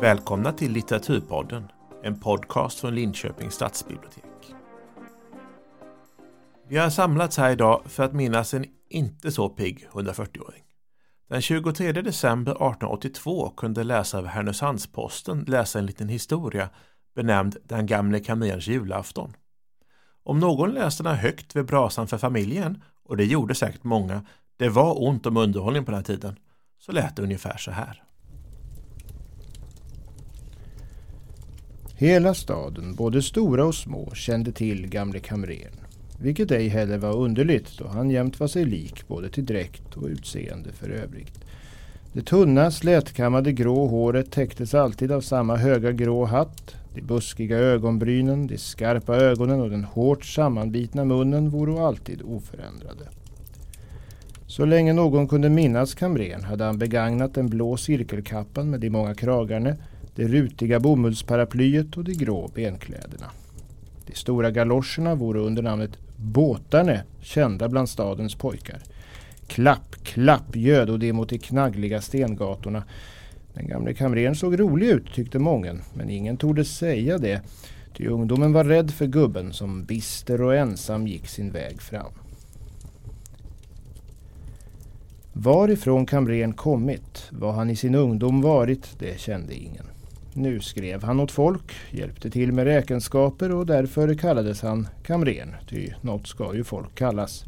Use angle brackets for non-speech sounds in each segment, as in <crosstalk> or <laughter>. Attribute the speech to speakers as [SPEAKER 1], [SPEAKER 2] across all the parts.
[SPEAKER 1] Välkomna till Litteraturpodden, en podcast från Linköpings stadsbibliotek. Vi har samlats här idag för att minnas en inte så pigg 140-åring. Den 23 december 1882 kunde läsare av Härnösandsposten läsa en liten historia benämnd Den gamle kamrerns julafton. Om någon läste den högt vid brasan för familjen, och det gjorde säkert många, det var ont om underhållning på den tiden, så lät det ungefär så här.
[SPEAKER 2] Hela staden, både stora och små, kände till gamle kamrern. Vilket ej heller var underligt då han jämt var sig lik både till dräkt och utseende för övrigt. Det tunna slätkammade grå håret täcktes alltid av samma höga grå hatt. De buskiga ögonbrynen, de skarpa ögonen och den hårt sammanbitna munnen vore alltid oförändrade. Så länge någon kunde minnas kamrern hade han begagnat den blå cirkelkappan med de många kragarna, det rutiga bomullsparaplyet och de grå benkläderna. De stora galoscherna vore under namnet Båtarne, kända bland stadens pojkar. Klapp, klapp gödo de mot de knaggliga stengatorna. Den gamle kamrern såg rolig ut tyckte mången, men ingen torde säga det. Ty ungdomen var rädd för gubben som bister och ensam gick sin väg fram. Varifrån kamrern kommit, vad han i sin ungdom varit, det kände ingen. Nu skrev han åt folk, hjälpte till med räkenskaper och därför kallades han kamren, ty något ska ju folk kallas.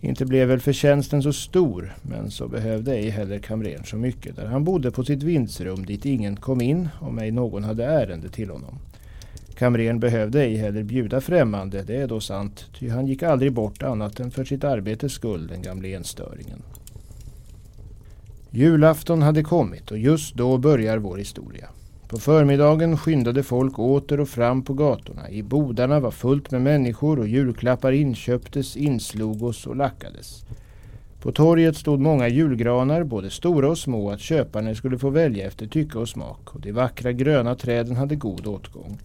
[SPEAKER 2] Inte blev väl förtjänsten så stor, men så behövde ej heller kamren så mycket, där han bodde på sitt vindsrum dit ingen kom in om ej någon hade ärende till honom. Kamren behövde ej heller bjuda främmande, det är då sant, ty han gick aldrig bort annat än för sitt arbetes skull, den gamle enstöringen. Julafton hade kommit och just då börjar vår historia. På förmiddagen skyndade folk åter och fram på gatorna. I bodarna var fullt med människor och julklappar inköptes, inslogos och lackades. På torget stod många julgranar, både stora och små, att köparna skulle få välja efter tycke och smak och de vackra gröna träden hade god åtgång.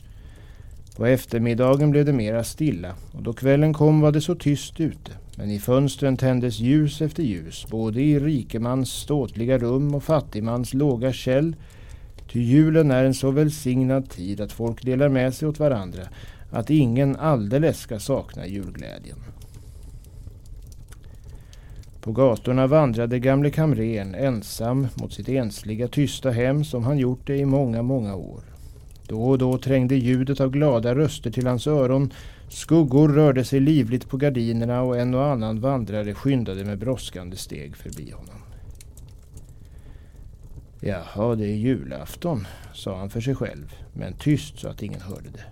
[SPEAKER 2] På eftermiddagen blev det mera stilla och då kvällen kom var det så tyst ute. Men i fönstren tändes ljus efter ljus, både i rikemans ståtliga rum och fattigmans låga käll. Ty julen är en så välsignad tid att folk delar med sig åt varandra, att ingen alldeles ska sakna julglädjen. På gatorna vandrade gamle kamren ensam mot sitt ensliga tysta hem som han gjort det i många, många år. Då och då trängde ljudet av glada röster till hans öron. Skuggor rörde sig livligt på gardinerna och en och annan vandrare skyndade med brådskande steg förbi honom. Jaha, det är julafton, sa han för sig själv, men tyst så att ingen hörde det.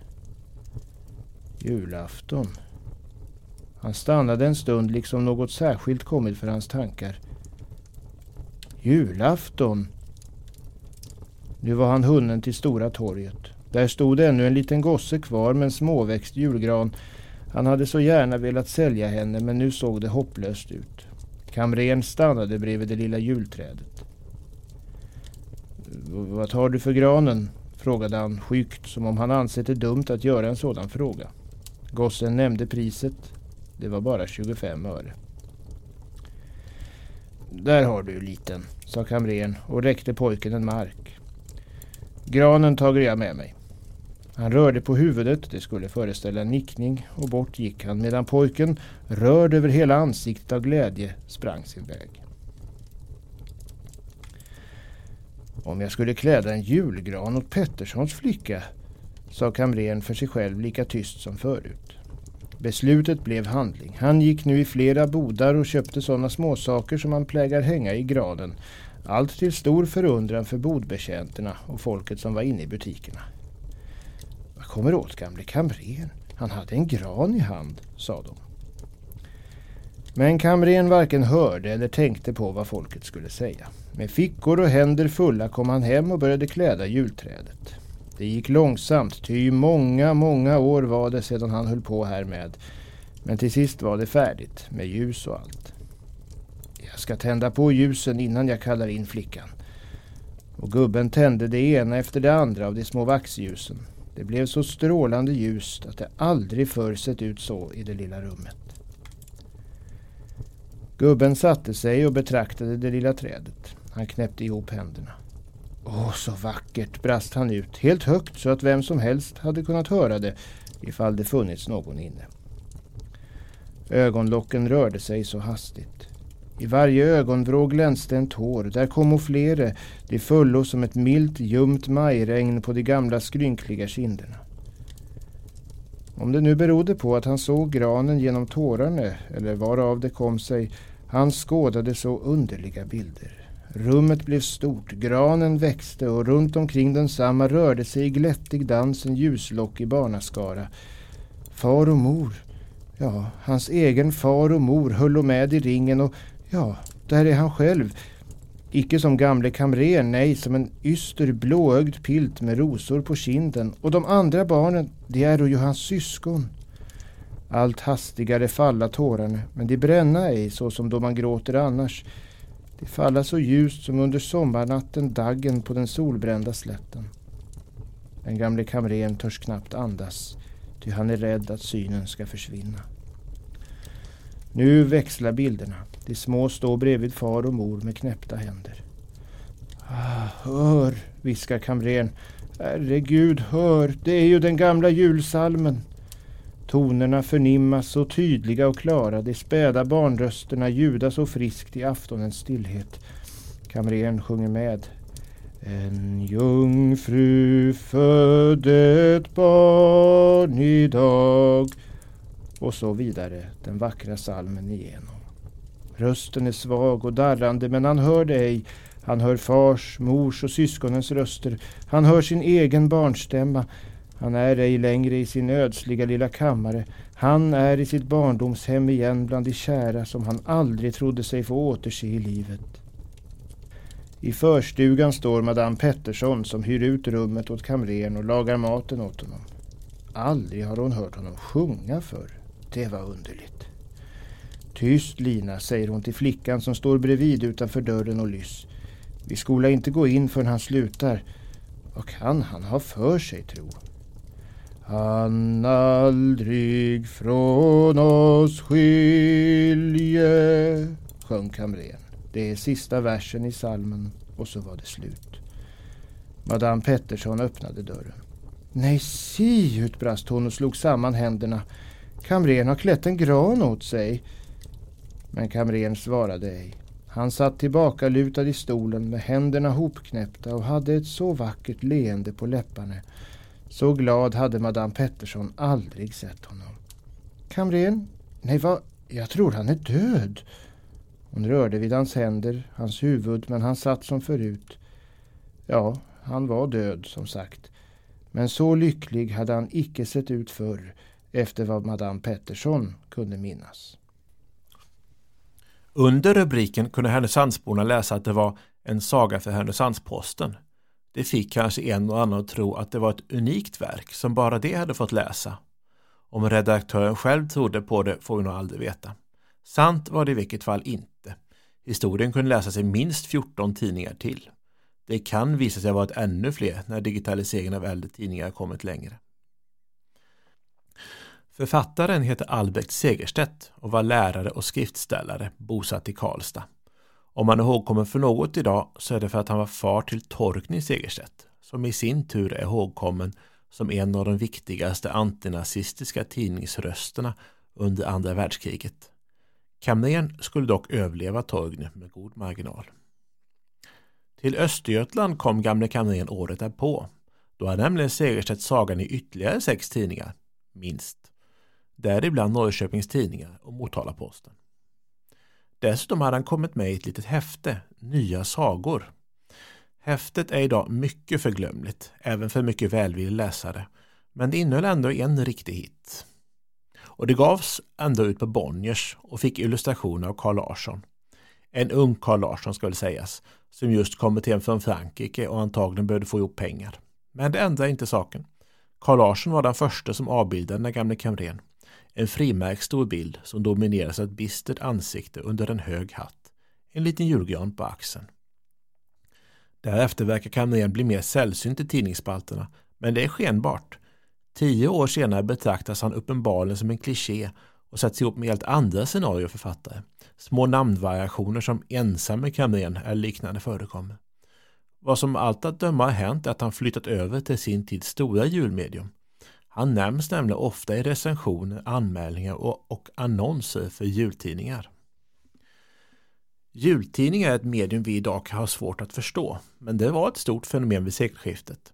[SPEAKER 2] Julafton. Han stannade en stund liksom något särskilt kommit för hans tankar. Julafton, nu var han hunnen till Stora torget. Där stod ännu en liten gosse kvar med en småväxt julgran. Han hade så gärna velat sälja henne men nu såg det hopplöst ut. Kamren stannade bredvid det lilla julträdet. Vad tar du för granen? frågade han skyggt som om han ansett det dumt att göra en sådan fråga. Gossen nämnde priset. Det var bara 25 öre. Där har du liten, sa kamren och räckte pojken en mark. Granen tager jag med mig. Han rörde på huvudet, det skulle föreställa en nickning, och bort gick han medan pojken, rörd över hela ansiktet av glädje, sprang sin väg. Om jag skulle kläda en julgran åt Petterssons flicka, sa kamrern för sig själv lika tyst som förut. Beslutet blev handling. Han gick nu i flera bodar och köpte sådana småsaker som man plägar hänga i granen. Allt till stor förundran för bodbetjänterna och folket som var inne i butikerna. Kommer åt gamle kamrern. Han hade en gran i hand, sa de. Men kamren varken hörde eller tänkte på vad folket skulle säga. Med fickor och händer fulla kom han hem och började kläda julträdet. Det gick långsamt, ty många, många år var det sedan han höll på härmed. Men till sist var det färdigt, med ljus och allt. Jag ska tända på ljusen innan jag kallar in flickan. Och gubben tände det ena efter det andra av de små vaxljusen. Det blev så strålande ljust att det aldrig förr sett ut så i det lilla rummet. Gubben satte sig och betraktade det lilla trädet. Han knäppte ihop händerna. Åh, så vackert, brast han ut, helt högt så att vem som helst hade kunnat höra det ifall det funnits någon inne. Ögonlocken rörde sig så hastigt. I varje ögonvrå glänste en tår, där kamouflere, det fullo som ett milt ljumt majregn på de gamla skrynkliga kinderna. Om det nu berodde på att han såg granen genom tårarna, eller varav det kom sig, han skådade så underliga bilder. Rummet blev stort, granen växte och runt omkring densamma rörde sig i glättig dans en ljuslockig barnaskara. Far och mor, ja, hans egen far och mor höll med i ringen och ja, där är han själv. Icke som gamle kamrer, nej, som en yster blåögd pilt med rosor på kinden. Och de andra barnen, det är ju hans syskon. Allt hastigare falla tårarna, men de bränna ej så som då man gråter annars. De falla så ljust som under sommarnatten daggen på den solbrända slätten. Den gamle kamrern törs knappt andas, ty han är rädd att synen ska försvinna. Nu växlar bilderna. De små står bredvid far och mor med knäppta händer. Ah, hör, viskar kamrern. Herregud, hör, det är ju den gamla julsalmen. Tonerna förnimmas så tydliga och klara, de späda barnrösterna ljuda så friskt i aftonens stillhet. Kamrern sjunger med. En jungfru födde ett barn idag. Och så vidare, den vackra salmen igenom. Rösten är svag och darrande men han hör det ej. Han hör fars, mors och syskonens röster. Han hör sin egen barnstämma. Han är ej längre i sin ödsliga lilla kammare. Han är i sitt barndomshem igen bland de kära som han aldrig trodde sig få återse i livet. I förstugan står madame Pettersson som hyr ut rummet åt kamrern och lagar maten åt honom. Aldrig har hon hört honom sjunga förr. Det var underligt. Tyst Lina, säger hon till flickan som står bredvid utanför dörren och lyss. Vi skola inte gå in förrän han slutar. Vad kan han ha för sig, tro? Han aldrig från oss skilje, sjöng kamrern. Det är sista versen i salmen och så var det slut. Madame Pettersson öppnade dörren. Nej, si, utbrast hon och slog samman händerna. Kamrern har klätt en gran åt sig. Men kamrern svarade ej. Han satt tillbaka lutad i stolen med händerna hopknäppta och hade ett så vackert leende på läpparna. Så glad hade madame Pettersson aldrig sett honom. Kamrern? Nej, vad? Jag tror han är död. Hon rörde vid hans händer, hans huvud, men han satt som förut. Ja, han var död som sagt. Men så lycklig hade han icke sett ut förr efter vad madame Pettersson kunde minnas.
[SPEAKER 1] Under rubriken kunde Härnösandsborna läsa att det var en saga för Härnösandsposten. Det fick kanske en och annan att tro att det var ett unikt verk som bara det hade fått läsa. Om redaktören själv trodde på det får vi nog aldrig veta. Sant var det i vilket fall inte. Historien kunde läsas i minst 14 tidningar till. Det kan visa sig ha varit ännu fler när digitaliseringen av äldre tidningar kommit längre. Författaren heter Albert Segerstedt och var lärare och skriftställare bosatt i Karlstad. Om man är ihågkommen för något idag så är det för att han var far till Torgny Segerstedt som i sin tur är ihågkommen som en av de viktigaste antinazistiska tidningsrösterna under andra världskriget. Kamrern skulle dock överleva Torgny med god marginal. Till Östergötland kom gamle kamrern året därpå. Då hade nämligen Segerstedt sagan i ytterligare sex tidningar, minst däribland Norrköpings Tidningar och Motala-Posten. Dessutom hade han kommit med i ett litet häfte, Nya sagor. Häftet är idag mycket förglömligt, även för mycket välvillig läsare, men det innehöll ändå en riktig hit. Och det gavs ändå ut på Bonniers och fick illustrationer av Carl Larsson. En ung Carl Larsson ska väl sägas, som just kommit hem från Frankrike och antagligen behövde få ihop pengar. Men det ändrar inte saken. Carl Larsson var den första som avbildade den gamle kamrern en frimärkt stor bild som domineras av ett bistert ansikte under en hög hatt. En liten julgran på axeln. Därefter verkar Kamrén bli mer sällsynt i tidningsspalterna, men det är skenbart. Tio år senare betraktas han uppenbarligen som en kliché och sätts ihop med helt andra scenarier författare. Små namnvariationer som ensam med kamrern eller liknande förekommer. Vad som allt att döma har hänt är att han flyttat över till sin tids stora julmedium. Han nämns nämligen ofta i recensioner, anmälningar och, och annonser för jultidningar. Jultidningar är ett medium vi idag kan ha svårt att förstå, men det var ett stort fenomen vid sekelskiftet.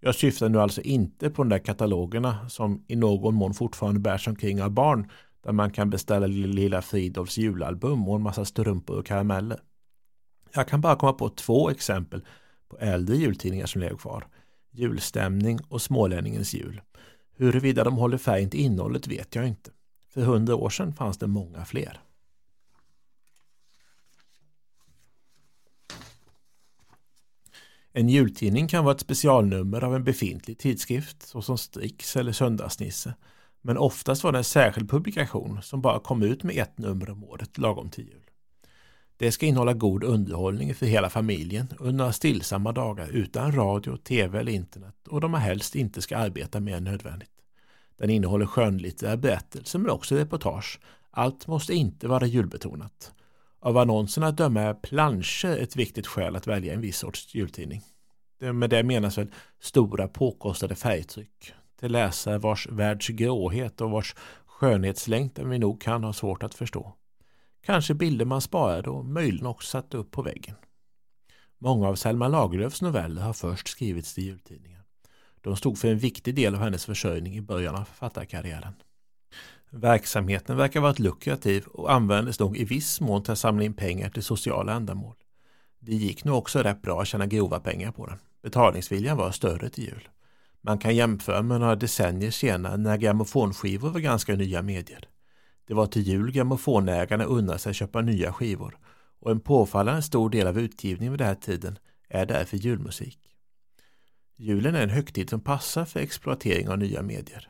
[SPEAKER 1] Jag syftar nu alltså inte på de där katalogerna som i någon mån fortfarande bärs omkring av barn där man kan beställa Lilla Fridolfs julalbum och en massa strumpor och karameller. Jag kan bara komma på två exempel på äldre jultidningar som lever kvar. Julstämning och Smålänningens jul. Huruvida de håller färgen till innehållet vet jag inte. För hundra år sedan fanns det många fler. En jultidning kan vara ett specialnummer av en befintlig tidskrift såsom Strix eller Söndagsnisse. Men oftast var det en särskild publikation som bara kom ut med ett nummer om året lagom till jul. Det ska innehålla god underhållning för hela familjen under några stillsamma dagar utan radio, tv eller internet och de har helst inte ska arbeta mer än nödvändigt. Den innehåller skönlitterära berättelser men också reportage. Allt måste inte vara julbetonat. Av annonserna att döma är planscher ett viktigt skäl att välja en viss sorts jultidning. Med det menas väl stora påkostade färgtryck till läsare vars världs gråhet och vars skönhetslängtan vi nog kan ha svårt att förstå. Kanske bilder man sparade och möjligen också satte upp på väggen. Många av Selma Lagerlöfs noveller har först skrivits till jultidningar. De stod för en viktig del av hennes försörjning i början av författarkarriären. Verksamheten verkar varit lukrativ och användes nog i viss mån till att samla in pengar till sociala ändamål. Det gick nog också rätt bra att tjäna grova pengar på den. Betalningsviljan var större till jul. Man kan jämföra med några decennier senare när grammofonskivor var ganska nya medier. Det var till jul grammofonägarna unnade sig köpa nya skivor och en påfallande stor del av utgivningen vid den här tiden är därför julmusik. Julen är en högtid som passar för exploatering av nya medier.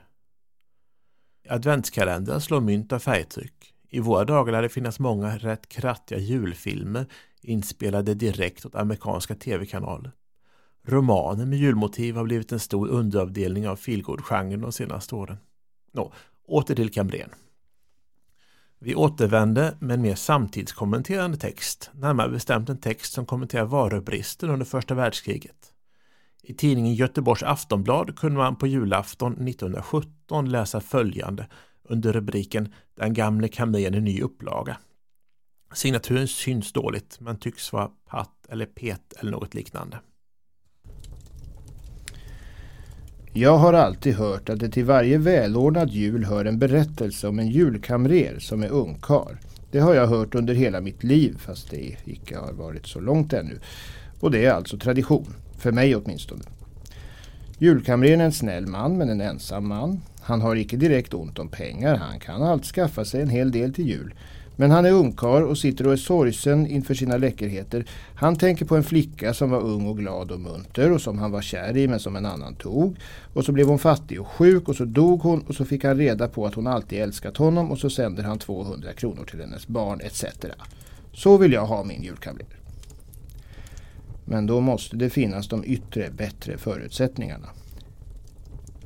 [SPEAKER 1] Adventskalendrar slår mynt av färgtryck. I våra dagar lär det finnas många rätt krattiga julfilmer inspelade direkt åt amerikanska tv-kanaler. Romaner med julmotiv har blivit en stor underavdelning av feelgood-genren de senaste åren. Nå, åter till Cambrén. Vi återvänder med en mer samtidskommenterande text, närmare bestämt en text som kommenterar varubristen under första världskriget. I tidningen Göteborgs Aftonblad kunde man på julafton 1917 läsa följande under rubriken Den gamle kamren i ny upplaga. Signaturen syns dåligt men tycks vara patt eller pet eller något liknande.
[SPEAKER 2] Jag har alltid hört att det till varje välordnad jul hör en berättelse om en julkamrer som är ungkar. Det har jag hört under hela mitt liv fast det icke har varit så långt ännu. Och det är alltså tradition, för mig åtminstone. Julkamrern är en snäll man men en ensam man. Han har icke direkt ont om pengar, han kan allt skaffa sig en hel del till jul. Men han är ungkar och sitter och är sorgsen inför sina läckerheter. Han tänker på en flicka som var ung och glad och munter och som han var kär i men som en annan tog. Och så blev hon fattig och sjuk och så dog hon och så fick han reda på att hon alltid älskat honom och så sänder han 200 kronor till hennes barn etc. Så vill jag ha min julkamrer. Men då måste det finnas de yttre bättre förutsättningarna.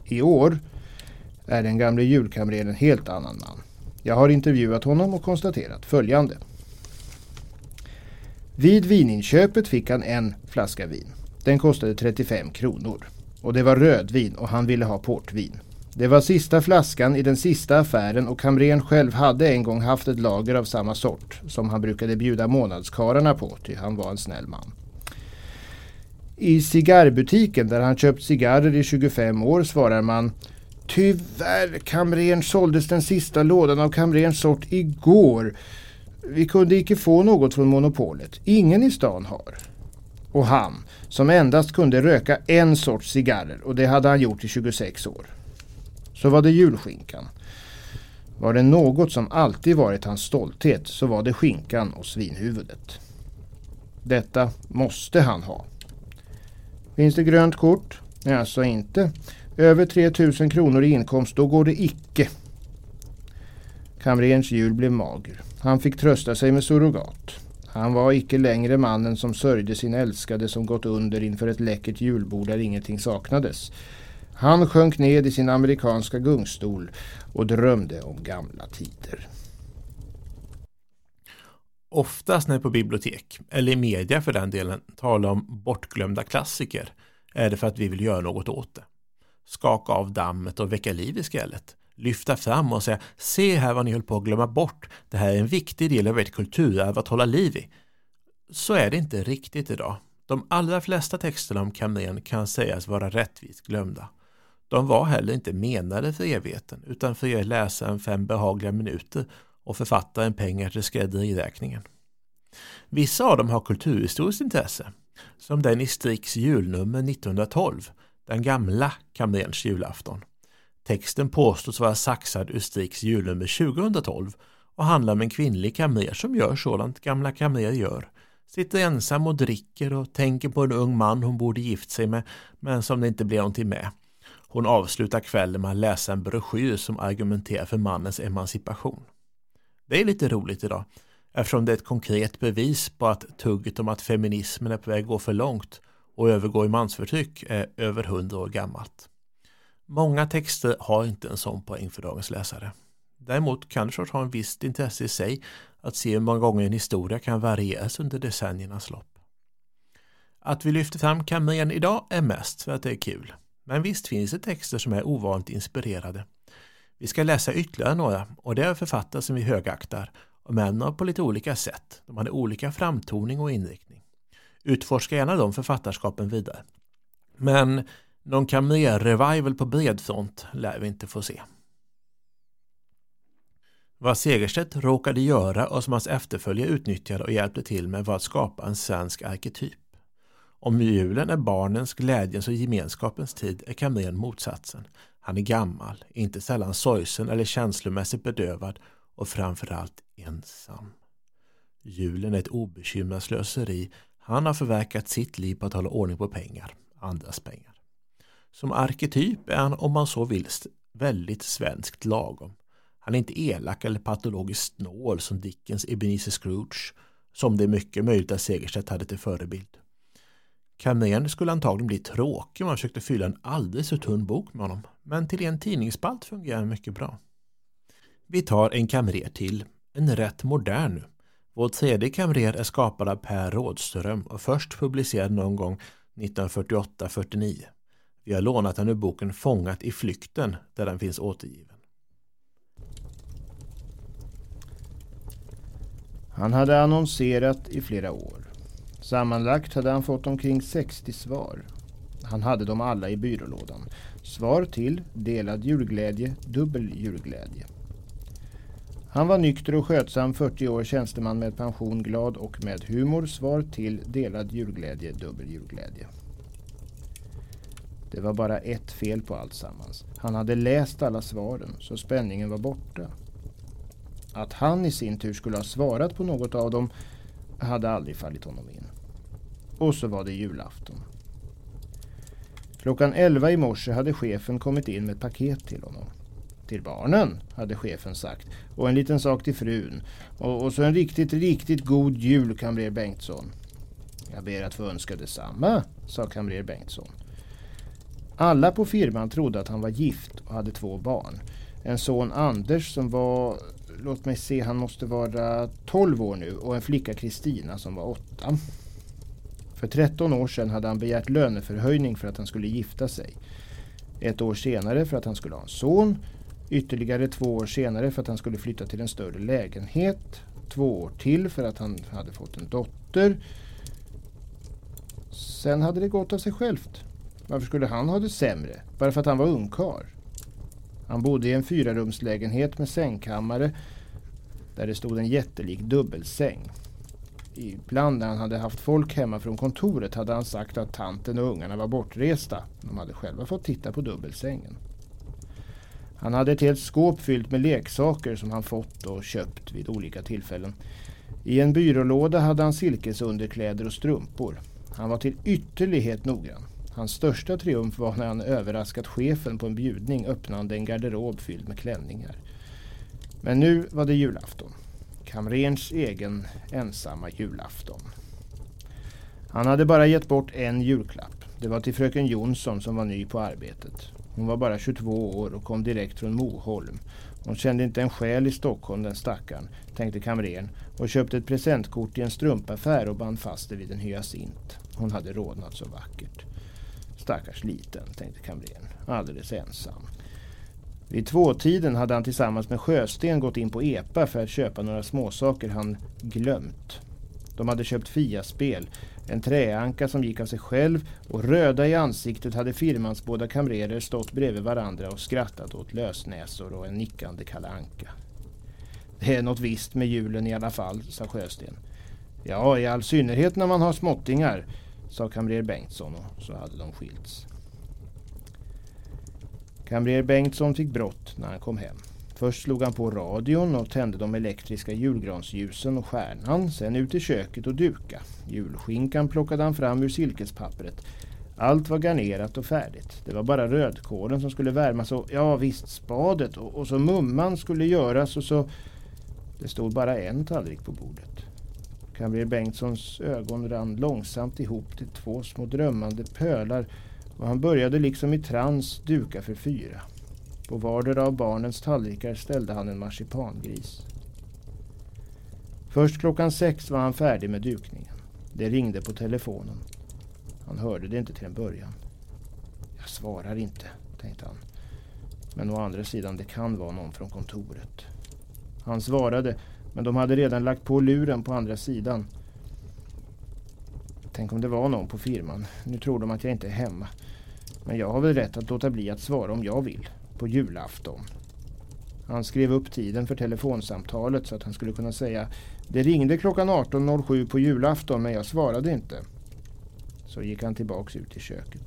[SPEAKER 2] I år är den gamle julkamreren en helt annan man. Jag har intervjuat honom och konstaterat följande. Vid vininköpet fick han en flaska vin. Den kostade 35 kronor. Och det var rödvin och han ville ha portvin. Det var sista flaskan i den sista affären och kamrern själv hade en gång haft ett lager av samma sort som han brukade bjuda månadskararna på, ty han var en snäll man. I cigarrbutiken där han köpt cigarrer i 25 år svarar man Tyvärr, kamrern såldes den sista lådan av kamrerns sort igår. Vi kunde icke få något från monopolet. Ingen i stan har. Och han, som endast kunde röka en sorts cigarrer och det hade han gjort i 26 år. Så var det julskinkan. Var det något som alltid varit hans stolthet så var det skinkan och svinhuvudet. Detta måste han ha. Finns det grönt kort? Alltså inte. Över 3000 kronor i inkomst, då går det icke. Kamrerns jul blev mager. Han fick trösta sig med surrogat. Han var icke längre mannen som sörjde sin älskade som gått under inför ett läckert julbord där ingenting saknades. Han sjönk ned i sin amerikanska gungstol och drömde om gamla tider.
[SPEAKER 1] Oftast när vi på bibliotek, eller i media för den delen, talar om bortglömda klassiker är det för att vi vill göra något åt det. Skaka av dammet och väcka liv i skrället. Lyfta fram och säga se här vad ni höll på att glömma bort. Det här är en viktig del av ert kulturarv att hålla liv i. Så är det inte riktigt idag. De allra flesta texterna om kamrern kan sägas vara rättvist glömda. De var heller inte menade för evigheten utan för att ge läsaren fem behagliga minuter och författaren pengar till skrädderiräkningen. Vissa av dem har kulturhistoriskt intresse, som den i Strix julnummer 1912, den gamla kamrerns julafton. Texten påstås vara saxad ur Strix julnummer 2012 och handlar om en kvinnlig kamrer som gör sådant gamla kamrer gör. Sitter ensam och dricker och tänker på en ung man hon borde gift sig med men som det inte blir någonting med. Hon avslutar kvällen med att läsa en broschyr som argumenterar för mannens emancipation. Det är lite roligt idag eftersom det är ett konkret bevis på att tugget om att feminismen är på väg att gå för långt och övergå i mansförtryck är över hundra år gammalt. Många texter har inte en sån poäng för dagens läsare. Däremot kan det ha en visst intresse i sig att se hur många gånger en historia kan varieras under decenniernas lopp. Att vi lyfter fram kamren idag är mest för att det är kul. Men visst finns det texter som är ovanligt inspirerade. Vi ska läsa ytterligare några och det är författare som vi högaktar och män på lite olika sätt. De hade olika framtoning och inriktning. Utforska gärna de författarskapen vidare. Men någon kamrer-revival på bred front lär vi inte få se. Vad Segerstedt råkade göra och som hans efterföljare utnyttjade och hjälpte till med var att skapa en svensk arketyp. Om julen är barnens, glädjens och gemenskapens tid är kamren motsatsen. Han är gammal, inte sällan sorgsen eller känslomässigt bedövad och framförallt ensam. Julen är ett obekymrat slöseri. Han har förverkat sitt liv på att hålla ordning på pengar, andras pengar. Som arketyp är han, om man så vill, väldigt svenskt lagom. Han är inte elak eller patologiskt snål som Dickens Ebenezer Scrooge, som det är mycket möjligt att Segerstedt hade till förebild. Kamrern skulle antagligen bli tråkig om man försökte fylla en alldeles för tunn bok med honom, men till en tidningsspalt fungerar han mycket bra. Vi tar en kamrer till, en rätt modern nu. Vår tredje kamrer är skapad av Per Rådström och först publicerad någon gång 1948-49. Vi har lånat den ur boken Fångat i flykten där den finns återgiven.
[SPEAKER 2] Han hade annonserat i flera år. Sammanlagt hade han fått omkring 60 svar. Han hade dem alla i byrålådan. Svar till delad julglädje, dubbel julglädje. Han var nykter och skötsam, 40 år tjänsteman med pension, glad och med humor. Svar till delad julglädje, dubbel julglädje. Det var bara ett fel på allt sammans. Han hade läst alla svaren, så spänningen var borta. Att han i sin tur skulle ha svarat på något av dem hade aldrig fallit honom in. Och så var det julafton. Klockan elva i morse hade chefen kommit in med ett paket till honom. Till barnen, hade chefen sagt. Och en liten sak till frun. Och, och så en riktigt, riktigt god jul, kamrer Bengtsson. Jag ber att få önska detsamma, sa kamrer Bengtsson. Alla på firman trodde att han var gift och hade två barn. En son Anders som var, låt mig se, han måste vara 12 år nu och en flicka Kristina som var 8. För 13 år sedan hade han begärt löneförhöjning för att han skulle gifta sig. Ett år senare för att han skulle ha en son. Ytterligare två år senare för att han skulle flytta till en större lägenhet. Två år till för att han hade fått en dotter. Sen hade det gått av sig självt. Varför skulle han ha det sämre? Bara för att han var ungkar. Han bodde i en fyrarumslägenhet med sängkammare där det stod en jättelik dubbelsäng. Ibland när han hade haft folk hemma från kontoret hade han sagt att tanten och ungarna var bortresta. De hade själva fått titta på dubbelsängen. Han hade ett helt skåp fyllt med leksaker som han fått och köpt vid olika tillfällen. I en byrålåda hade han silkesunderkläder och strumpor. Han var till ytterlighet noggrann. Hans största triumf var när han överraskat chefen på en bjudning öppnande en garderob fylld med klänningar. Men nu var det julafton. Kamrens egen ensamma julafton. Han hade bara gett bort en julklapp. Det var till fröken Jonsson som var ny på arbetet. Hon var bara 22 år och kom direkt från Moholm. Hon kände inte en själ i Stockholm den stackaren, tänkte kamrern och köpte ett presentkort i en strumpaffär och band fast det vid en hyacint. Hon hade rodnat så vackert. Stackars liten, tänkte kamrern, alldeles ensam. Vid tvåtiden hade han tillsammans med Sjösten gått in på EPA för att köpa några småsaker han glömt. De hade köpt Fia-spel, en träanka som gick av sig själv och röda i ansiktet hade firmans båda kamrerer stått bredvid varandra och skrattat åt lösnäsor och en nickande kalanka. Det är något visst med julen i alla fall, sa Sjösten. Ja, i all synnerhet när man har småttingar, sa kamrer Bengtsson och så hade de skilts. Kamrer Bengtsson fick brott när han kom hem. Först slog han på radion och tände de elektriska julgransljusen och stjärnan. Sen ut i köket och duka. Julskinkan plockade han fram ur silkespappret. Allt var garnerat och färdigt. Det var bara rödkålen som skulle värmas och ja visst spadet och, och så mumman skulle göras och så... Det stod bara en tallrik på bordet. Kamrer Bengtssons ögon rann långsamt ihop till två små drömmande pölar och han började liksom i trans duka för fyra. På vardera av barnens tallrikar ställde han en marsipangris. Först klockan sex var han färdig med dukningen. Det ringde på telefonen. Han hörde det inte till en början. Jag svarar inte, tänkte han. Men å andra sidan, det kan vara någon från kontoret. Han svarade, men de hade redan lagt på luren på andra sidan. Tänk om det var någon på firman. Nu tror de att jag inte är hemma. Men jag har väl rätt att låta bli att svara om jag vill på julafton. Han skrev upp tiden för telefonsamtalet så att han skulle kunna säga Det ringde klockan 18.07 på julafton men jag svarade inte. Så gick han tillbaks ut i köket.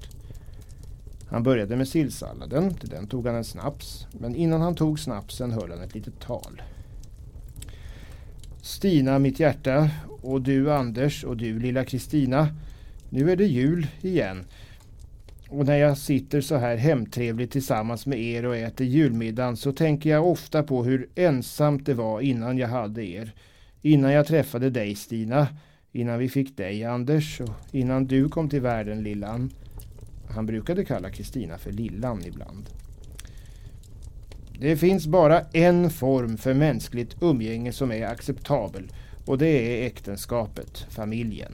[SPEAKER 2] Han började med sillsalladen, till den tog han en snaps. Men innan han tog snapsen höll han ett litet tal. Stina, mitt hjärta, och du Anders och du lilla Kristina. Nu är det jul igen. Och när jag sitter så här hemtrevligt tillsammans med er och äter julmiddagen så tänker jag ofta på hur ensamt det var innan jag hade er. Innan jag träffade dig Stina. Innan vi fick dig Anders och innan du kom till världen Lillan. Han brukade kalla Kristina för Lillan ibland. Det finns bara en form för mänskligt umgänge som är acceptabel och det är äktenskapet, familjen.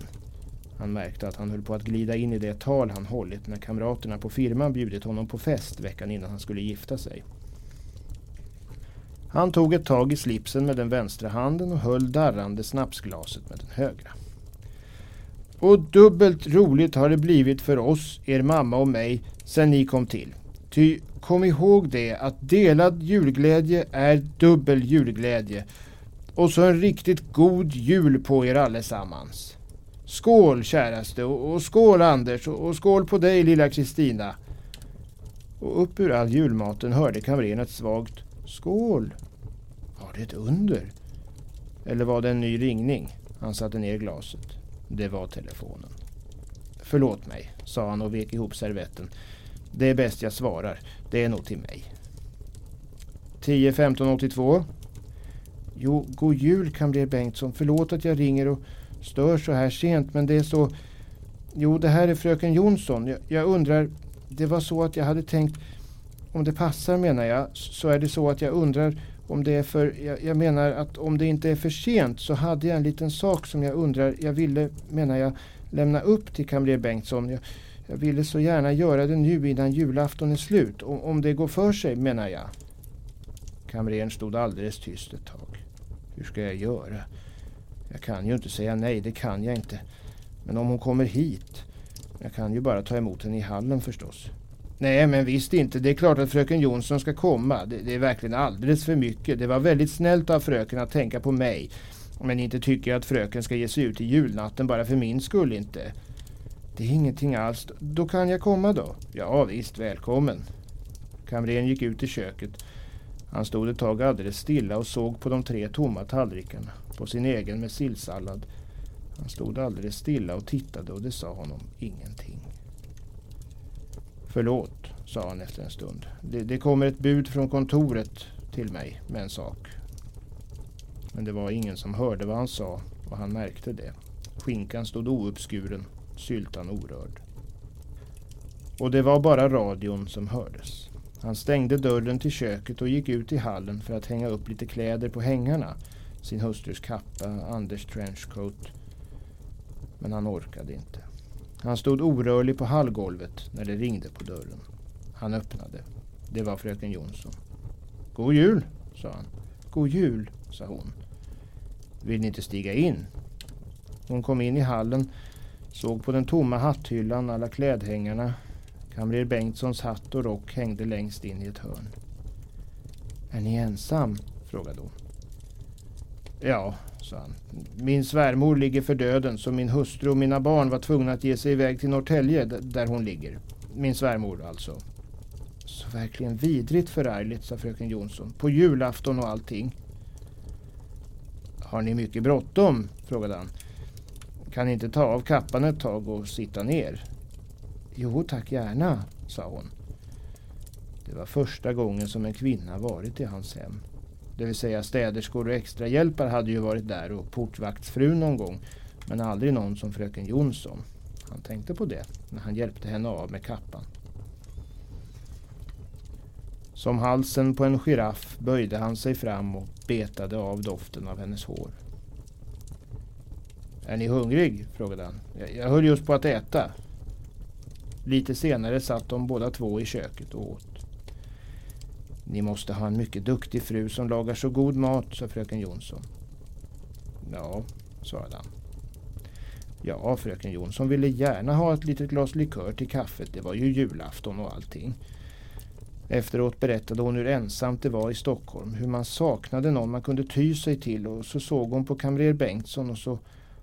[SPEAKER 2] Han märkte att han höll på att glida in i det tal han hållit när kamraterna på firman bjudit honom på fest veckan innan han skulle gifta sig. Han tog ett tag i slipsen med den vänstra handen och höll darrande snapsglaset med den högra. Och dubbelt roligt har det blivit för oss, er mamma och mig, sen ni kom till. Ty kom ihåg det att delad julglädje är dubbel julglädje. Och så en riktigt god jul på er allesammans. Skål käraste och, och skål Anders och, och skål på dig lilla Kristina. Och upp ur all julmaten hörde kamrern ett svagt skål. Var det ett under? Eller var det en ny ringning? Han satte ner glaset. Det var telefonen. Förlåt mig, sa han och vek ihop servetten. Det är bäst jag svarar. Det är nog till mig. 10 15 82. Jo, god jul kamrer Bengtsson. Förlåt att jag ringer och stör så här sent men det är så... Jo, det här är fröken Jonsson. Jag, jag undrar... Det var så att jag hade tänkt... Om det passar menar jag, så är det så att jag undrar om det är för... Jag, jag, menar att om det inte är för sent så hade jag en liten sak som jag undrar... Jag ville, menar jag, lämna upp till kamrer Bengtsson. Jag, jag ville så gärna göra det nu innan julafton är slut. Om, om det går för sig, menar jag. Kamrern stod alldeles tyst ett tag. Hur ska jag göra? Jag kan ju inte säga nej, det kan jag inte. Men om hon kommer hit. Jag kan ju bara ta emot henne i hallen förstås. Nej, men visst inte. Det är klart att fröken Jonsson ska komma. Det, det, är verkligen alldeles för mycket. Det var väldigt snällt av fröken att tänka på mig. Men inte tycker jag att fröken ska ge sig ut i julnatten bara för min skull inte. Det är ingenting alls. Då kan jag komma då? Ja visst, välkommen. Kamrern gick ut i köket. Han stod ett tag alldeles stilla och såg på de tre tomma tallrikarna på sin egen med sillsallad. Han stod alldeles stilla och tittade och det sa honom ingenting. Förlåt, sa han efter en stund. Det, det kommer ett bud från kontoret till mig med en sak. Men det var ingen som hörde vad han sa och han märkte det. Skinkan stod ouppskuren, syltan orörd. Och det var bara radion som hördes. Han stängde dörren till köket och gick ut i hallen för att hänga upp lite kläder på hängarna. Sin hustrus kappa, Anders trenchcoat. Men han orkade inte. Han stod orörlig på hallgolvet när det ringde på dörren. Han öppnade. Det var fröken Jonsson. God jul, sa han. God jul, sa hon. Vill ni inte stiga in? Hon kom in i hallen, såg på den tomma hatthyllan, alla klädhängarna. Kamrer Bengtssons hatt och rock hängde längst in i ett hörn. Är ni ensam? frågade hon. Ja, sa han. Min svärmor ligger för döden så min hustru och mina barn var tvungna att ge sig iväg till Norrtälje där hon ligger. Min svärmor alltså. Så verkligen vidrigt förargligt, sa fröken Jonsson. På julafton och allting. Har ni mycket bråttom? frågade han. Kan ni inte ta av kappan ett tag och sitta ner? Jo tack gärna, sa hon. Det var första gången som en kvinna varit i hans hem. Det vill säga städerskor och extrahjälpar hade ju varit där och portvaktsfrun någon gång. Men aldrig någon som fröken Jonsson. Han tänkte på det när han hjälpte henne av med kappan. Som halsen på en giraff böjde han sig fram och betade av doften av hennes hår. Är ni hungrig? frågade han. Jag höll just på att äta. Lite senare satt de båda två i köket och åt. Ni måste ha en mycket duktig fru som lagar så god mat, sa fröken Jonsson. Ja, svarade han. Ja, fröken Jonsson ville gärna ha ett litet glas likör till kaffet. Det var ju julafton och allting. Efteråt berättade hon hur ensamt det var i Stockholm, hur man saknade någon man kunde ty sig till och så såg hon på kamrer Bengtsson och så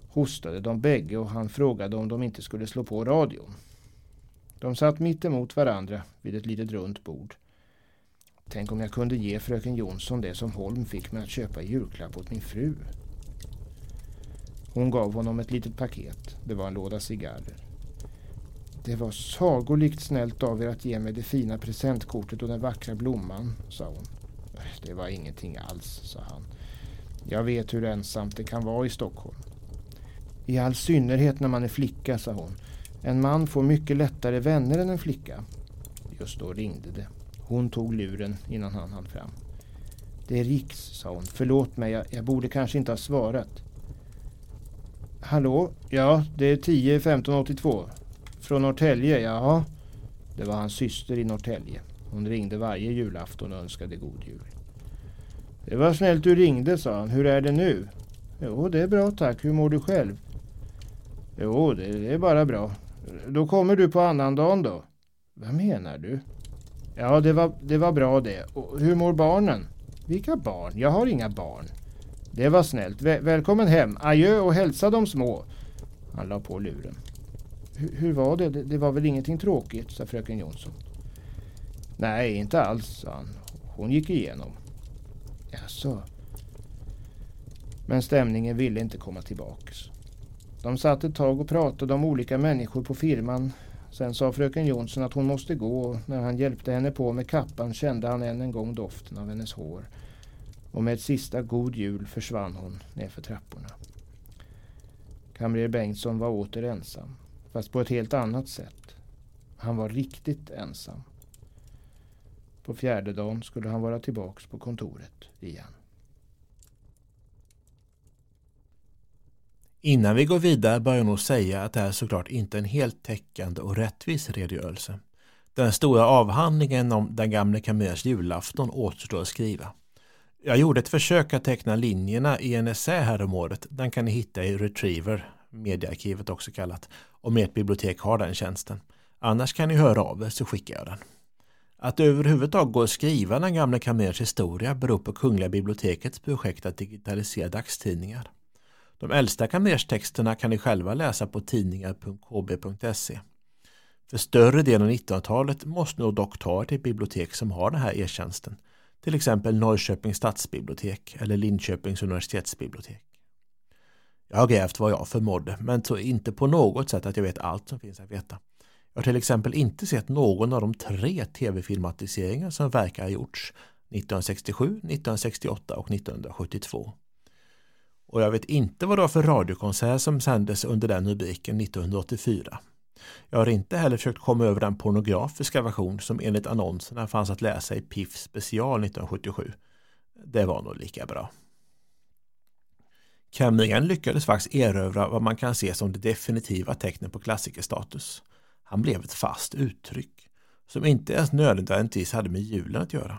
[SPEAKER 2] hostade de bägge och han frågade om de inte skulle slå på radion. De satt mitt emot varandra vid ett litet runt bord. Tänk om jag kunde ge fröken Jonsson det som Holm fick mig att köpa i julklapp åt min fru. Hon gav honom ett litet paket. Det var en låda cigarrer. Det var sagolikt snällt av er att ge mig det fina presentkortet och den vackra blomman, sa hon. Det var ingenting alls, sa han. Jag vet hur ensamt det kan vara i Stockholm. I all synnerhet när man är flicka, sa hon. En man får mycket lättare vänner än en flicka. Just då ringde det. Hon tog luren innan han hann fram. Det är Riks, sa hon. Förlåt mig, jag, jag borde kanske inte ha svarat. Hallå? Ja, det är 10 15 82. Från Norrtälje, jaha. Det var hans syster i Norrtälje. Hon ringde varje julafton och önskade god jul. Det var snällt du ringde, sa han. Hur är det nu? Jo, det är bra tack. Hur mår du själv? Jo, det är bara bra. Då kommer du på annandagen då? Vad menar du? Ja, det var, det var bra det. Och hur mår barnen? Vilka barn? Jag har inga barn. Det var snällt. Väl välkommen hem. Adjö och hälsa de små. Han la på luren. Hur var det? det? det? var väl ingenting tråkigt, sa fröken Jonsson. Nej, inte alls, sa han. Hon gick igenom. Jaså? Men stämningen ville inte komma tillbaks. De satt ett tag och pratade om olika människor på firman. Sen sa fröken Jonsson att hon måste gå och när han hjälpte henne på med kappan kände han än en gång doften av hennes hår. Och med ett sista god jul försvann hon nerför trapporna. Kamrer Bengtsson var åter ensam. Fast på ett helt annat sätt. Han var riktigt ensam. På fjärde dagen skulle han vara tillbaks på kontoret igen.
[SPEAKER 1] Innan vi går vidare bör jag nog säga att det här såklart inte är en helt täckande och rättvis redogörelse. Den stora avhandlingen om den gamle Camus julafton återstår att skriva. Jag gjorde ett försök att teckna linjerna i en essä häromåret. Den kan ni hitta i Retriever, mediearkivet också kallat, om ert bibliotek har den tjänsten. Annars kan ni höra av er så skickar jag den. Att det överhuvudtaget går att skriva den gamle Kamers historia beror på Kungliga bibliotekets projekt att digitalisera dagstidningar. De äldsta kamerstexterna kan ni själva läsa på tidningar.kb.se. För större delen av 1900-talet måste ni dock ta er till bibliotek som har den här e-tjänsten. Till exempel Norrköpings stadsbibliotek eller Linköpings universitetsbibliotek. Jag har grävt vad jag förmådde men tror inte på något sätt att jag vet allt som finns att veta. Jag har till exempel inte sett någon av de tre tv-filmatiseringar som verkar ha gjorts 1967, 1968 och 1972. Och jag vet inte vad det var för radiokonsert som sändes under den rubriken 1984. Jag har inte heller försökt komma över den pornografiska version som enligt annonserna fanns att läsa i Piff special 1977. Det var nog lika bra. Camrien lyckades faktiskt erövra vad man kan se som det definitiva tecknet på klassikerstatus. Han blev ett fast uttryck som inte ens nödvändigtvis hade med julen att göra.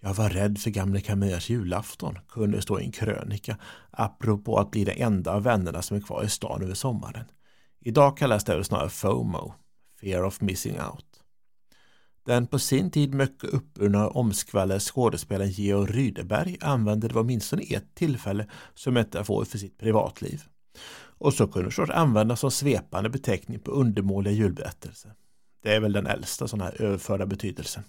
[SPEAKER 1] Jag var rädd för gamle Camillas julafton, kunde stå i en krönika, apropå att bli den enda av vännerna som är kvar i stan över sommaren. Idag kallas det väl snarare FOMO, Fear of Missing Out. Den på sin tid mycket uppburna och omskvallade skådespelaren Georg Rydeberg använde det vid åtminstone ett tillfälle som metafor för sitt privatliv. Och så kunde det användas som svepande beteckning på undermåliga julberättelser. Det är väl den äldsta sådana här överförda betydelsen.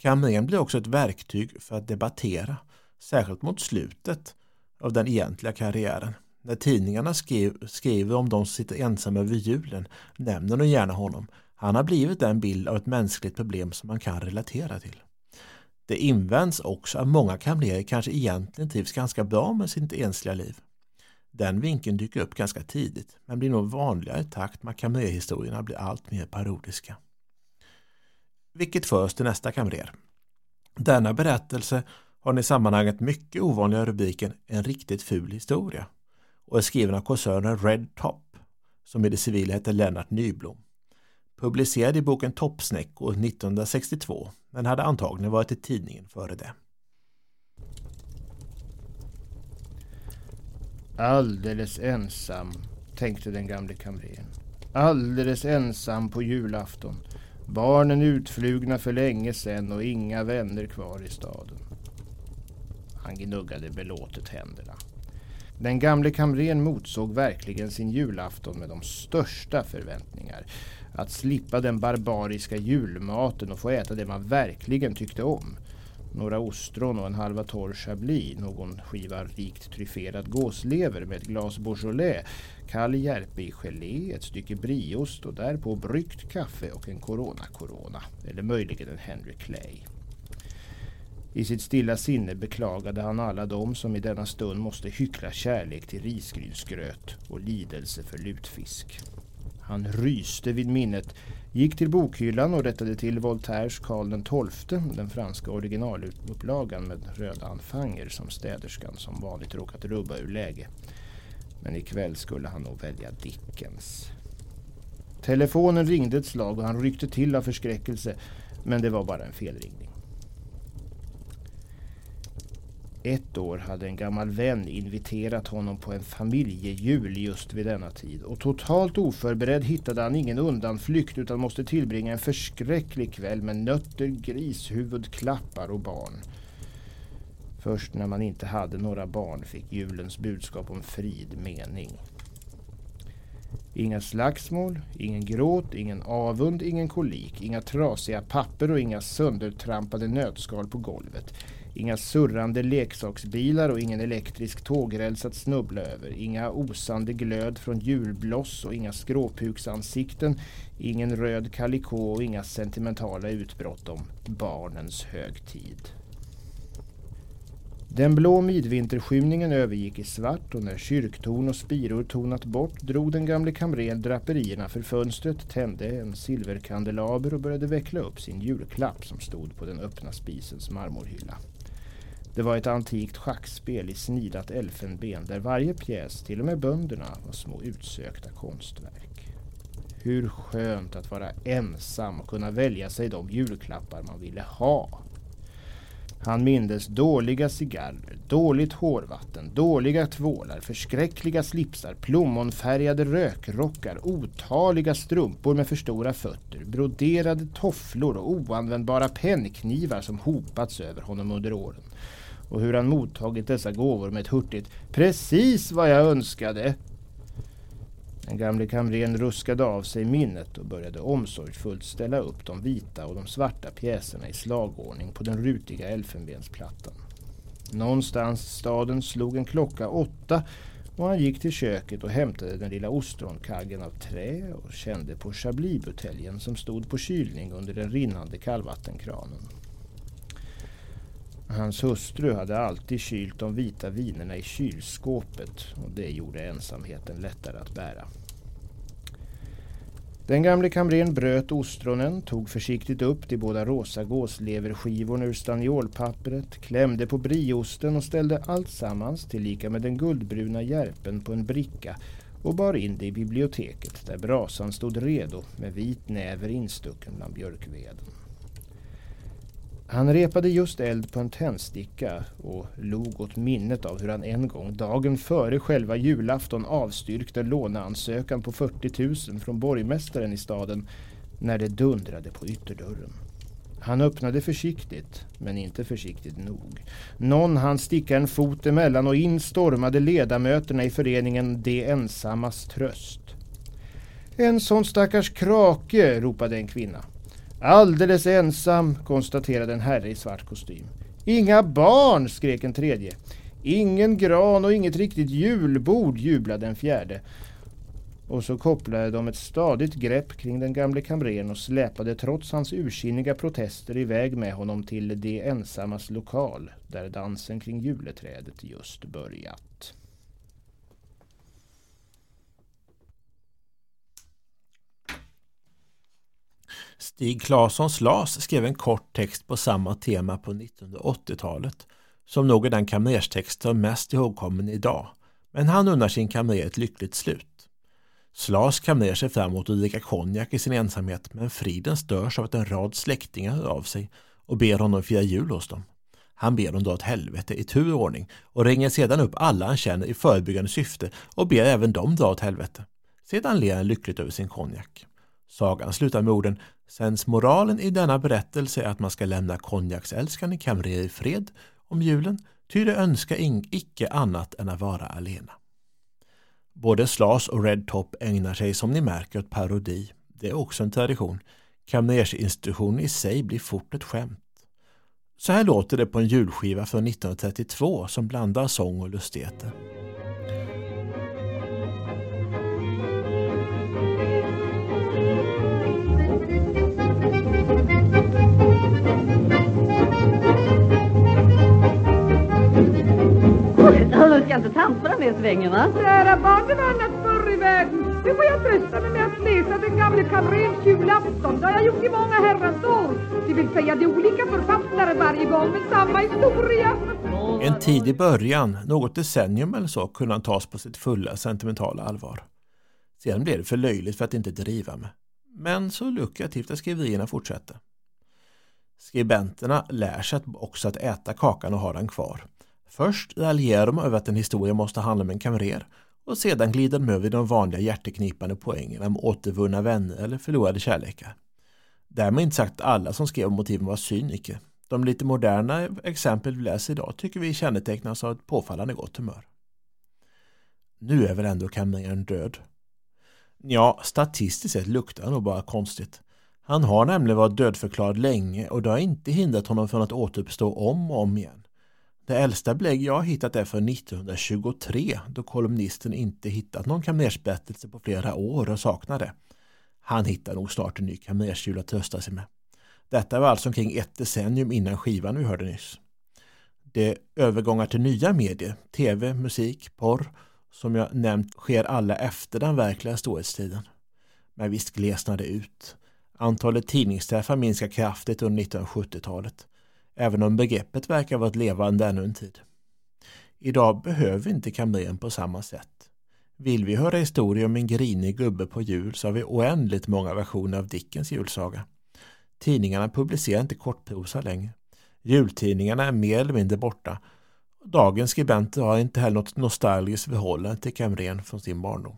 [SPEAKER 1] Kamren blir också ett verktyg för att debattera, särskilt mot slutet av den egentliga karriären. När tidningarna skrev, skriver om de som sitter ensamma över julen nämner de gärna honom. Han har blivit den bild av ett mänskligt problem som man kan relatera till. Det invänds också att många kamrerer kanske egentligen trivs ganska bra med sitt ensliga liv. Den vinkeln dyker upp ganska tidigt men blir nog vanligare i takt med att kamrerhistorierna blir allt mer parodiska. Vilket för oss till nästa kamrer. Denna berättelse har i sammanhanget mycket ovanliga rubriken En riktigt ful historia och är skriven av koncernen Red Top som i det civila heter Lennart Nyblom. Publicerad i boken Toppsnäckor 1962 men hade antagligen varit i tidningen före det.
[SPEAKER 2] Alldeles ensam, tänkte den gamle kamrern. Alldeles ensam på julafton. Barnen utflugna för länge sedan och inga vänner kvar i staden. Han gnuggade belåtet händerna. Den gamle kamren motsåg verkligen sin julafton med de största förväntningar. Att slippa den barbariska julmaten och få äta det man verkligen tyckte om. Några ostron och en halva torr chablis, någon skiva rikt tryfferad gåslever med ett glas Beaujolais, kall järpe i gelé, ett stycke brieost och därpå bryggt kaffe och en Corona Corona, eller möjligen en Henry Clay. I sitt stilla sinne beklagade han alla dem som i denna stund måste hyckla kärlek till risgrynsgröt och lidelse för lutfisk. Han ryste vid minnet, gick till bokhyllan och rättade till Voltaires Karl XII, den franska originalupplagan med röda anfanger som städerskan som vanligt råkat rubba ur läge. Men ikväll skulle han nog välja Dickens. Telefonen ringde ett slag och han ryckte till av förskräckelse, men det var bara en felringning. Ett år hade en gammal vän inviterat honom på en familjejul just vid denna tid och totalt oförberedd hittade han ingen undanflykt utan måste tillbringa en förskräcklig kväll med nötter, grishuvud, klappar och barn. Först när man inte hade några barn fick julens budskap om frid mening. Inga slagsmål, ingen gråt, ingen avund, ingen kolik, inga trasiga papper och inga söndertrampade nötskal på golvet. Inga surrande leksaksbilar och ingen elektrisk tågräls att snubbla över. Inga osande glöd från julbloss och inga skråpuksansikten. Ingen röd kalikå och inga sentimentala utbrott om barnens högtid. Den blå midvinterskymningen övergick i svart och när kyrktorn och spiror tonat bort drog den gamle kamren draperierna för fönstret, tände en silverkandelaber och började veckla upp sin julklapp som stod på den öppna spisens marmorhylla. Det var ett antikt schackspel i snidat elfenben där varje pjäs, till och med bönderna, var små utsökta konstverk. Hur skönt att vara ensam och kunna välja sig de julklappar man ville ha. Han mindes dåliga cigarrer, dåligt hårvatten, dåliga tvålar, förskräckliga slipsar, plommonfärgade rökrockar, otaliga strumpor med för stora fötter, broderade tofflor och oanvändbara pennknivar som hopats över honom under åren och hur han mottagit dessa gåvor med ett hurtigt ”precis vad jag önskade”. Den gamle kamren ruskade av sig minnet och började omsorgsfullt ställa upp de vita och de svarta pjäserna i slagordning på den rutiga elfenbensplattan. Någonstans i staden slog en klocka åtta och han gick till köket och hämtade den lilla ostronkaggen av trä och kände på chablisbuteljen som stod på kylning under den rinnande kallvattenkranen. Hans hustru hade alltid kylt de vita vinerna i kylskåpet och det gjorde ensamheten lättare att bära. Den gamle kamrern bröt ostronen, tog försiktigt upp de båda rosa gåsleverskivorna ur staniolpappret, klämde på brieosten och ställde alltsammans tillika med den guldbruna järpen på en bricka och bar in det i biblioteket där brasan stod redo med vit näver instucken bland björkveden. Han repade just eld på en tändsticka och log åt minnet av hur han en gång dagen före själva julafton avstyrkte låneansökan på 40 000 från borgmästaren i staden när det dundrade på ytterdörren. Han öppnade försiktigt, men inte försiktigt nog. Någon hann sticka en fot emellan och in stormade ledamöterna i föreningen De ensammas tröst. En sån stackars krake, ropade en kvinna. Alldeles ensam, konstaterade en herre i svart kostym. Inga barn, skrek en tredje. Ingen gran och inget riktigt julbord, jublade en fjärde. Och så kopplade de ett stadigt grepp kring den gamle kamrern och släpade trots hans ursinniga protester iväg med honom till de ensammas lokal där dansen kring juleträdet just börjat.
[SPEAKER 1] Stig Claesson Slas skrev en kort text på samma tema på 1980-talet som nog är den kamrerstext som mest ihågkommen idag. Men han unnar sin kamrer ett lyckligt slut. Slas kamrer sig fram emot att dricka konjak i sin ensamhet men friden störs av att en rad släktingar hör av sig och ber honom fira jul hos dem. Han ber dem dra åt helvete i tur och ordning och ringer sedan upp alla han känner i förebyggande syfte och ber även dem dra åt helvete. Sedan ler han lyckligt över sin konjak. Sagan slutar med orden Sensmoralen i denna berättelse är att man ska lämna konjaksälskande kamrer i fred om julen, ty de önskar icke annat än att vara alena. Både Slas och Red Top ägnar sig som ni märker åt parodi. Det är också en tradition. Kamrersinstitutionen i sig blir fort ett skämt. Så här låter det på en julskiva från 1932 som blandar sång och lustigheter.
[SPEAKER 3] Vara med i svängen va?
[SPEAKER 4] Kära barn, det var annat förr i världen. Nu får jag trösta mig med att läsa den gamle kamrens julafton. Det har jag gjort i många herrans år. Det vill säga det är olika författare varje gång med samma historia.
[SPEAKER 1] En tidig början, något decennium eller så, kunde han tas på sitt fulla sentimentala allvar. Sedan blev det för löjligt för att inte driva med. Men så lukrativt att skriverierna fortsätter. Skribenterna lär sig också att äta kakan och ha den kvar. Först raljerar de över att en historia måste handla om en kamrer och sedan glider de över de vanliga hjärteknipande poängerna om återvunna vänner eller förlorade kärlekar. Därmed inte sagt att alla som skrev motiven var cyniker. De lite moderna exempel vi läser idag tycker vi kännetecknas av ett påfallande gott humör. Nu är väl ändå kamrern död? Ja, statistiskt sett luktar han nog bara konstigt. Han har nämligen varit dödförklarad länge och det har inte hindrat honom från att återuppstå om och om igen. Det äldsta belägg jag har hittat är från 1923 då kolumnisten inte hittat någon kamrersberättelse på flera år och saknar det. Han hittar nog snart en ny kamrersjul att trösta sig med. Detta var alltså omkring ett decennium innan skivan vi hörde nyss. Det övergångar till nya medier, tv, musik, porr, som jag nämnt sker alla efter den verkliga storhetstiden. Men visst glesnar det ut. Antalet tidningsträffar minskar kraftigt under 1970-talet även om begreppet verkar varit levande ännu en tid. Idag behöver vi inte kamrern på samma sätt. Vill vi höra historier om en grinig gubbe på jul så har vi oändligt många versioner av Dickens julsaga. Tidningarna publicerar inte kortprosa längre. Jultidningarna är mer eller mindre borta. Dagens skribenter har inte heller något nostalgiskt förhållande till kamrern från sin barndom.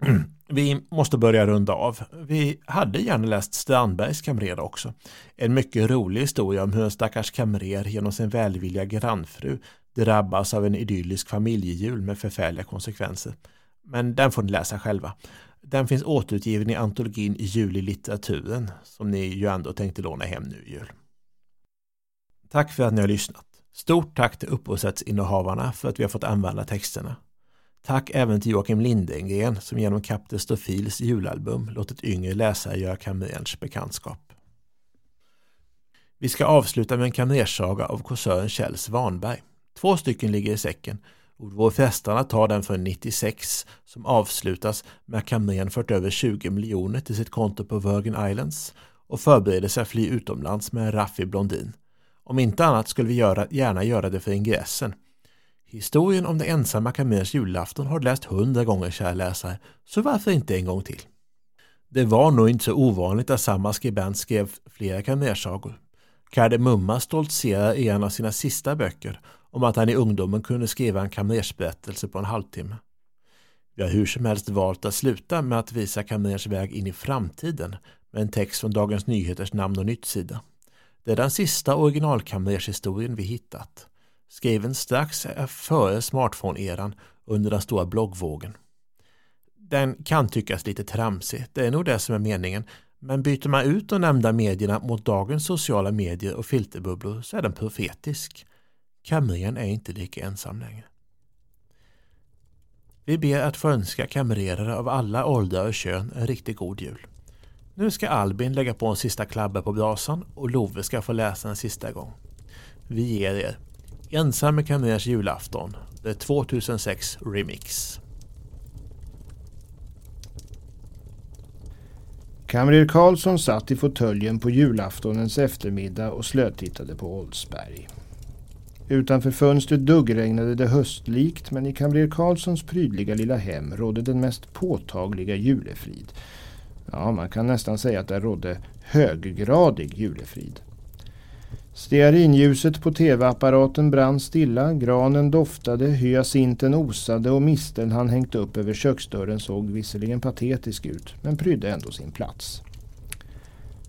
[SPEAKER 1] <clears throat> Vi måste börja runda av. Vi hade gärna läst Strandbergs kamrer också. En mycket rolig historia om hur en stackars kamrer genom sin välvilliga grannfru drabbas av en idyllisk familjejul med förfärliga konsekvenser. Men den får ni läsa själva. Den finns återutgiven i antologin Jul i litteraturen som ni ju ändå tänkte låna hem nu i jul. Tack för att ni har lyssnat. Stort tack till upphovsrättsinnehavarna för att vi har fått använda texterna. Tack även till Joakim Lindengren som genom Kapten Stofils julalbum låtit yngre läsare göra kamrerns bekantskap. Vi ska avsluta med en kamrerssaga av kåsören Kjell Svanberg. Två stycken ligger i säcken och vår att tar den för 96 som avslutas med att kamrern fört över 20 miljoner till sitt konto på Virgin Islands och förbereder sig att fly utomlands med en raffig blondin. Om inte annat skulle vi göra, gärna göra det för ingressen. Historien om den ensamma kamrers julafton har du läst hundra gånger kära läsare, så varför inte en gång till? Det var nog inte så ovanligt att samma skribent skrev flera kamelsagor. Kardemumma stoltserar i en av sina sista böcker om att han i ungdomen kunde skriva en kamrersberättelse på en halvtimme. Vi har hur som helst valt att sluta med att visa kamrers väg in i framtiden med en text från Dagens Nyheters namn och nytt-sida. Det är den sista originalkamrershistorien vi hittat. Skriven strax före smartphone-eran under den stora bloggvågen. Den kan tyckas lite tramsig, det är nog det som är meningen, men byter man ut de nämnda medierna mot dagens sociala medier och filterbubblor så är den profetisk. Kamrern är inte lika ensam längre. Vi ber att få önska kamrerare av alla åldrar och kön en riktigt god jul. Nu ska Albin lägga på en sista klabbe på brasan och Love ska få läsa en sista gång. Vi ger er Ensam med kamrers julafton, The 2006 Remix.
[SPEAKER 2] Kamrer Karlsson satt i fåtöljen på julaftonens eftermiddag och slötittade på Oldsberg. Utanför fönstret duggregnade det höstlikt men i kamrer Karlssons prydliga lilla hem rådde den mest påtagliga julefrid. Ja, man kan nästan säga att det rådde höggradig julefrid. Stearinljuset på tv-apparaten brann stilla, granen doftade, hyacinten osade och misteln han hängt upp över köksdörren såg visserligen patetisk ut, men prydde ändå sin plats.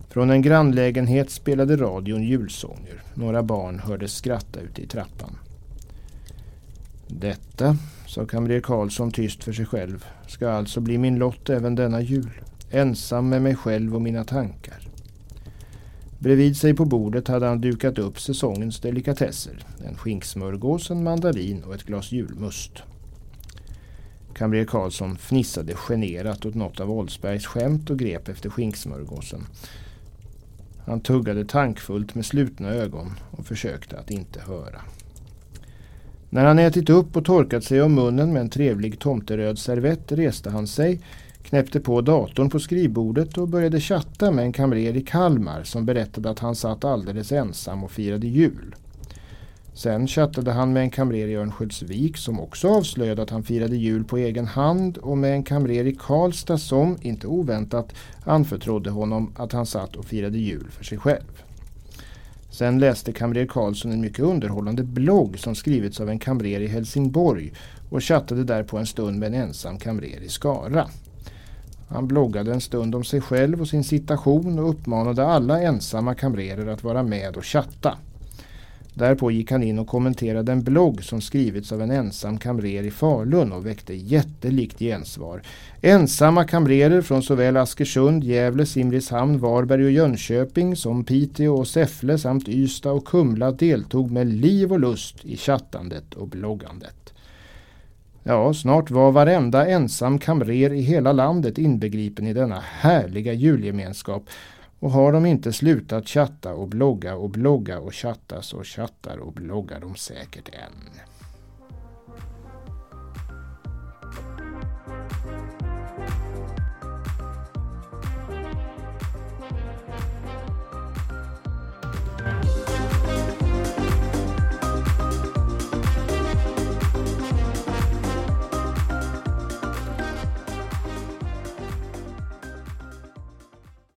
[SPEAKER 2] Från en grannlägenhet spelade radion julsånger. Några barn hördes skratta ute i trappan. Detta, sa kamrer Karlsson tyst för sig själv, ska alltså bli min lott även denna jul. Ensam med mig själv och mina tankar. Bredvid sig på bordet hade han dukat upp säsongens delikatesser. En skinksmörgås, en mandarin och ett glas julmust. Kamrer Karlsson fnissade generat åt något av Oldsbergs skämt och grep efter skinksmörgåsen. Han tuggade tankfullt med slutna ögon och försökte att inte höra. När han ätit upp och torkat sig om munnen med en trevlig tomteröd servett reste han sig, knäppte på datorn på skrivbordet och började chatta med en kamrer i Kalmar som berättade att han satt alldeles ensam och firade jul. Sen chattade han med en kamrer i Örnsköldsvik som också avslöjade att han firade jul på egen hand och med en kamrer i Karlstad som, inte oväntat, anförtrodde honom att han satt och firade jul för sig själv. Sen läste kamrer Karlsson en mycket underhållande blogg som skrivits av en kamrer i Helsingborg och chattade där på en stund med en ensam kamrer i Skara. Han bloggade en stund om sig själv och sin situation och uppmanade alla ensamma kamrerer att vara med och chatta. Därpå gick han in och kommenterade en blogg som skrivits av en ensam kamrer i Falun och väckte jättelikt gensvar. Ensamma kamrerer från såväl Askersund, Gävle, Simrishamn, Varberg och Jönköping som Piteå och Säffle samt Ystad och Kumla deltog med liv och lust i chattandet och bloggandet. Ja, snart var varenda ensam kamrer i hela landet inbegripen i denna härliga julgemenskap. Och har de inte slutat chatta och blogga och blogga och chatta så chattar och bloggar de säkert än.